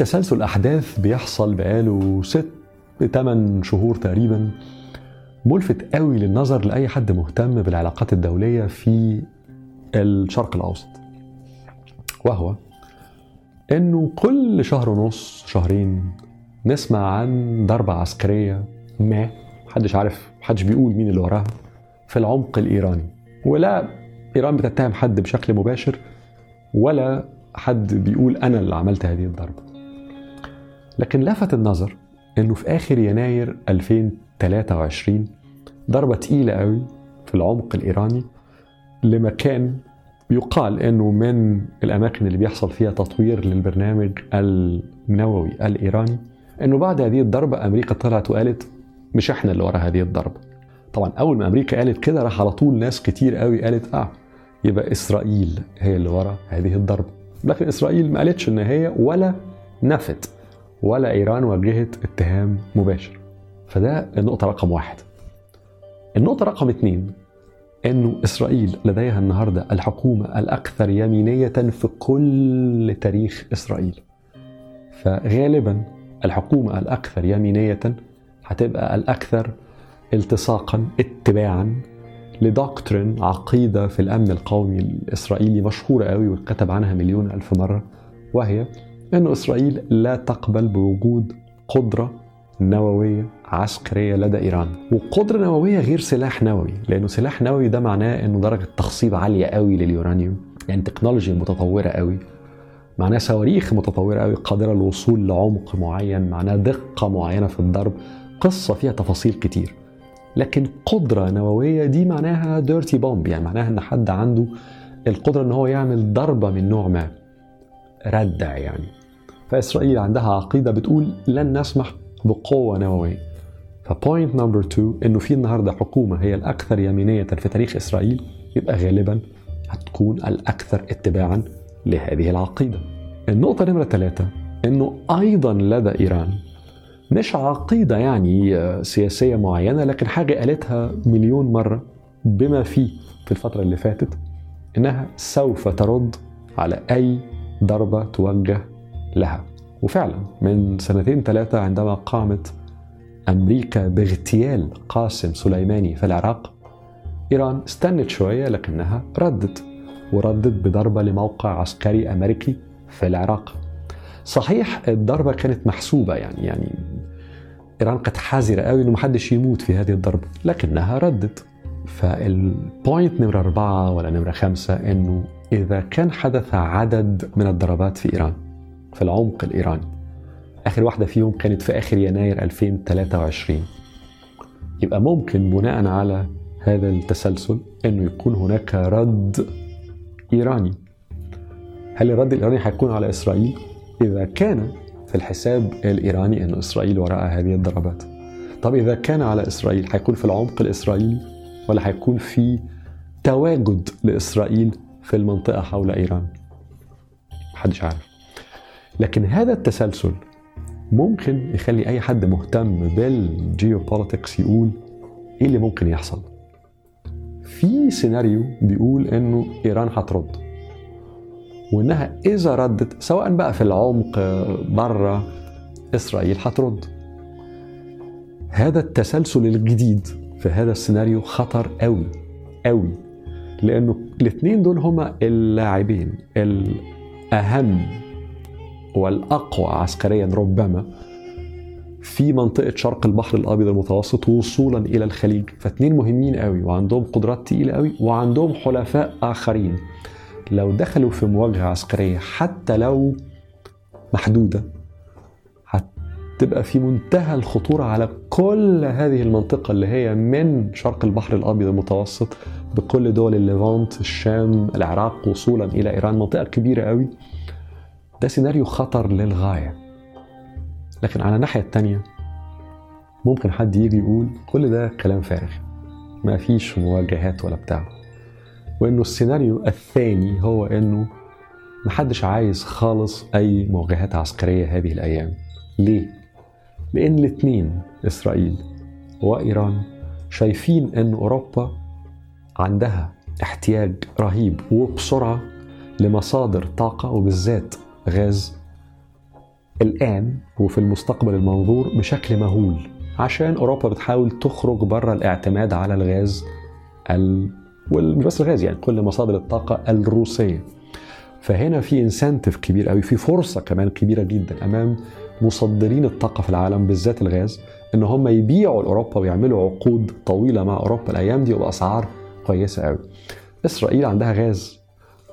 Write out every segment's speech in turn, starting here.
تسلسل أحداث بيحصل بقاله ست ثمان شهور تقريبا ملفت قوي للنظر لأي حد مهتم بالعلاقات الدولية في الشرق الأوسط. وهو إنه كل شهر ونص شهرين نسمع عن ضربة عسكرية ما محدش عارف محدش بيقول مين اللي وراها في العمق الإيراني. ولا إيران بتتهم حد بشكل مباشر ولا حد بيقول أنا اللي عملت هذه الضربة. لكن لفت النظر إنه في آخر يناير 2023 ضربة تقيلة قوي في العمق الإيراني لمكان يقال إنه من الأماكن اللي بيحصل فيها تطوير للبرنامج النووي الإيراني إنه بعد هذه الضربة أمريكا طلعت وقالت مش إحنا اللي ورا هذه الضربة. طبعا أول ما أمريكا قالت كده راح على طول ناس كتير قوي قالت آه يبقى إسرائيل هي اللي ورا هذه الضربة. لكن إسرائيل ما قالتش إن هي ولا نفت. ولا إيران وجهت اتهام مباشر. فده النقطة رقم واحد. النقطة رقم اثنين إنه إسرائيل لديها النهارده الحكومة الأكثر يمينية في كل تاريخ إسرائيل. فغالبا الحكومة الأكثر يمينية هتبقى الأكثر التصاقا اتباعا لدوكترين عقيدة في الأمن القومي الإسرائيلي مشهورة قوي واتكتب عنها مليون ألف مرة وهي أن إسرائيل لا تقبل بوجود قدرة نووية عسكرية لدى إيران. وقدرة نووية غير سلاح نووي لأنه سلاح نووي ده معناه أنه درجة تخصيب عالية قوي لليورانيوم يعني تكنولوجيا متطورة قوي معناه صواريخ متطورة قوي قادرة للوصول لعمق معين معناه دقة معينة في الضرب قصة فيها تفاصيل كتير. لكن قدرة نووية دي معناها dirty bomb يعني معناها إن حد عنده القدرة إن هو يعمل ضربة من نوع ما. ردع يعني. فإسرائيل عندها عقيدة بتقول لن نسمح بقوة نووية. ف point number 2 إنه في النهارده حكومة هي الأكثر يمينية في تاريخ إسرائيل يبقى غالبا هتكون الأكثر اتباعا لهذه العقيدة. النقطة نمرة ثلاثة إنه أيضا لدى إيران مش عقيدة يعني سياسية معينة لكن حاجة قالتها مليون مرة بما فيه في الفترة اللي فاتت إنها سوف ترد على أي ضربة توجه لها. وفعلا من سنتين ثلاثة عندما قامت أمريكا باغتيال قاسم سليماني في العراق إيران استنت شوية لكنها ردت وردت بضربة لموقع عسكري أمريكي في العراق. صحيح الضربة كانت محسوبة يعني يعني إيران كانت حذرة قوي إنه محدش يموت في هذه الضربة لكنها ردت. فالبوينت نمرة أربعة ولا نمرة خمسة إنه إذا كان حدث عدد من الضربات في إيران في العمق الإيراني. آخر واحدة فيهم كانت في آخر يناير 2023 يبقى ممكن بناء على هذا التسلسل إنه يكون هناك رد إيراني. هل الرد الإيراني هيكون على إسرائيل؟ إذا كان في الحساب الإيراني إن إسرائيل وراء هذه الضربات. طب إذا كان على إسرائيل هيكون في العمق الإسرائيلي ولا هيكون في تواجد لإسرائيل في المنطقة حول إيران؟ محدش عارف. لكن هذا التسلسل ممكن يخلي أي حد مهتم بالجيوبوليتكس يقول إيه اللي ممكن يحصل؟ في سيناريو بيقول إنه إيران هترد وإنها إذا ردت سواء بقى في العمق بره إسرائيل هترد. هذا التسلسل الجديد في هذا السيناريو خطر قوي قوي لأنه الاثنين دول هما اللاعبين الأهم والأقوى عسكريا ربما في منطقة شرق البحر الأبيض المتوسط وصولا إلى الخليج. فاتنين مهمين قوي وعندهم قدرات تقيلة قوي وعندهم حلفاء آخرين. لو دخلوا في مواجهة عسكرية حتى لو محدودة هتبقى في منتهى الخطورة على كل هذه المنطقة اللي هي من شرق البحر الأبيض المتوسط بكل دول الليفانت الشام العراق وصولا إلى إيران. منطقة كبيرة قوي. ده سيناريو خطر للغاية. لكن على الناحية التانية ممكن حد يجي يقول كل ده كلام فارغ ما فيش مواجهات ولا بتاع. وإنه السيناريو الثاني هو إنه محدش عايز خالص أي مواجهات عسكرية هذه الأيام. ليه؟ لأن الاتنين إسرائيل وإيران شايفين إن أوروبا عندها احتياج رهيب وبسرعة لمصادر طاقة وبالذات غاز. الآن وفي المستقبل المنظور بشكل مهول عشان أوروبا بتحاول تخرج بره الاعتماد على الغاز ال... بس الغاز يعني كل مصادر الطاقة الروسية. فهنا في انسنتف كبير قوي في فرصة كمان كبيرة جدا أمام مصدرين الطاقة في العالم بالذات الغاز إن هم يبيعوا لأوروبا ويعملوا عقود طويلة مع أوروبا الأيام دي وبأسعار كويسة قوي. إسرائيل عندها غاز.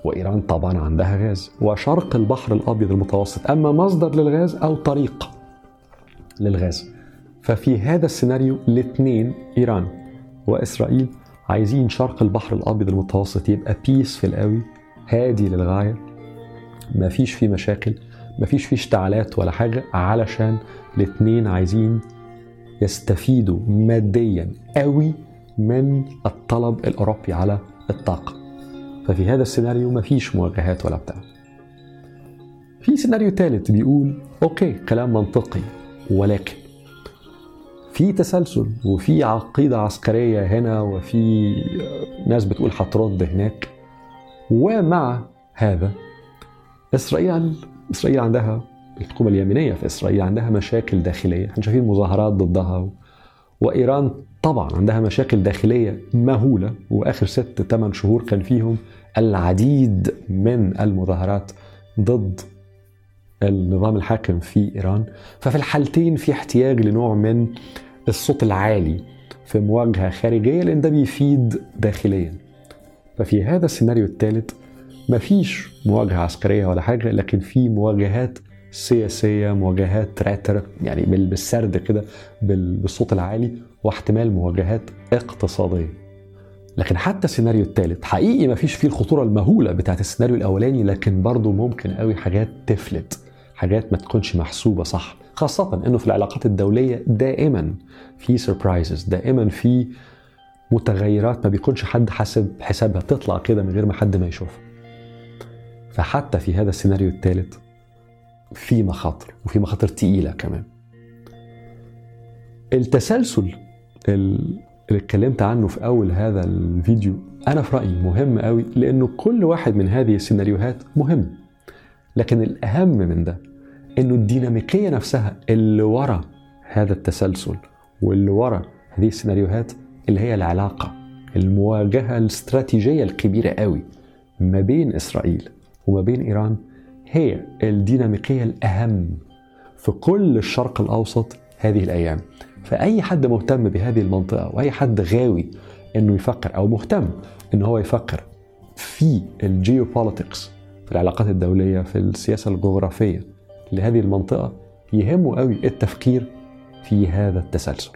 وإيران طبعا عندها غاز وشرق البحر الأبيض المتوسط. أما مصدر للغاز أو طريق للغاز. ففي هذا السيناريو الاثنين إيران وإسرائيل عايزين شرق البحر الأبيض المتوسط يبقى بيسفل قوي هادي للغاية. ما فيش فيه مشاكل ما فيش فيه اشتعالات ولا حاجة علشان الاثنين عايزين يستفيدوا ماديا قوي من الطلب الأوروبي على الطاقة. ففي هذا السيناريو ما فيش مواجهات ولا بتاع. في سيناريو ثالث بيقول okay كلام منطقي ولكن في تسلسل وفي عقيدة عسكرية هنا وفي ناس بتقول هترد هناك. ومع هذا إسرائيل إسرائيل عندها الحكومة اليمينية في إسرائيل عندها مشاكل داخلية. إحنا شايفين مظاهرات ضدها وإيران طبعا عندها مشاكل داخلية مهولة وآخر ست ثمان شهور كان فيهم العديد من المظاهرات ضد النظام الحاكم في إيران. ففي الحالتين في احتياج لنوع من الصوت العالي في مواجهة خارجية لأن ده بيفيد داخليا. ففي هذا السيناريو الثالث مفيش مواجهة عسكرية ولا حاجة لكن في مواجهات سياسية مواجهات راتر يعني بالسرد كده بالصوت العالي واحتمال مواجهات اقتصادية. لكن حتى السيناريو الثالث حقيقي ما فيش فيه الخطورة المهولة بتاعت السيناريو الأولاني لكن برضه ممكن قوي حاجات تفلت حاجات ما تكونش محسوبة صح. خاصة إنه في العلاقات الدولية دائما في سربرايزز دائما في متغيرات ما بيكونش حد حاسب حسابها تطلع كده من غير ما حد ما يشوفها. فحتى في هذا السيناريو الثالث في مخاطر وفي مخاطر تقيلة كمان. التسلسل اللي اتكلمت عنه في أول هذا الفيديو أنا في رأيي مهم قوي لأنه كل واحد من هذه السيناريوهات مهم. لكن الأهم من ده إنه الديناميكية نفسها اللي ورا هذا التسلسل واللي ورا هذه السيناريوهات اللي هي العلاقة المواجهة الاستراتيجية الكبيرة قوي ما بين إسرائيل وما بين إيران هي الديناميكية الأهم في كل الشرق الأوسط هذه الأيام. فأي حد مهتم بهذه المنطقة وأي حد غاوي إنه يفكر أو مهتم إن هو يفكر في الجيوبوليتكس في العلاقات الدولية في السياسة الجغرافية لهذه المنطقة يهمه قوي التفكير في هذا التسلسل.